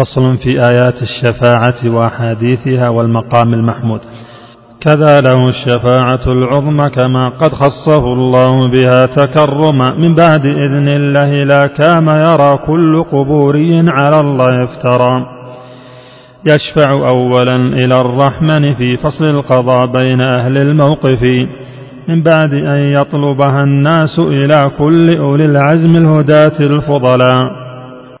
فصل في آيات الشفاعة وأحاديثها والمقام المحمود. كذا له الشفاعة العظمى كما قد خصه الله بها تكرما. من بعد إذن الله لا كام يرى كل قبوري على الله افترى. يشفع أولا إلى الرحمن في فصل القضاء بين أهل الموقف. من بعد أن يطلبها الناس إلى كل أولي العزم الهداة الفضلاء.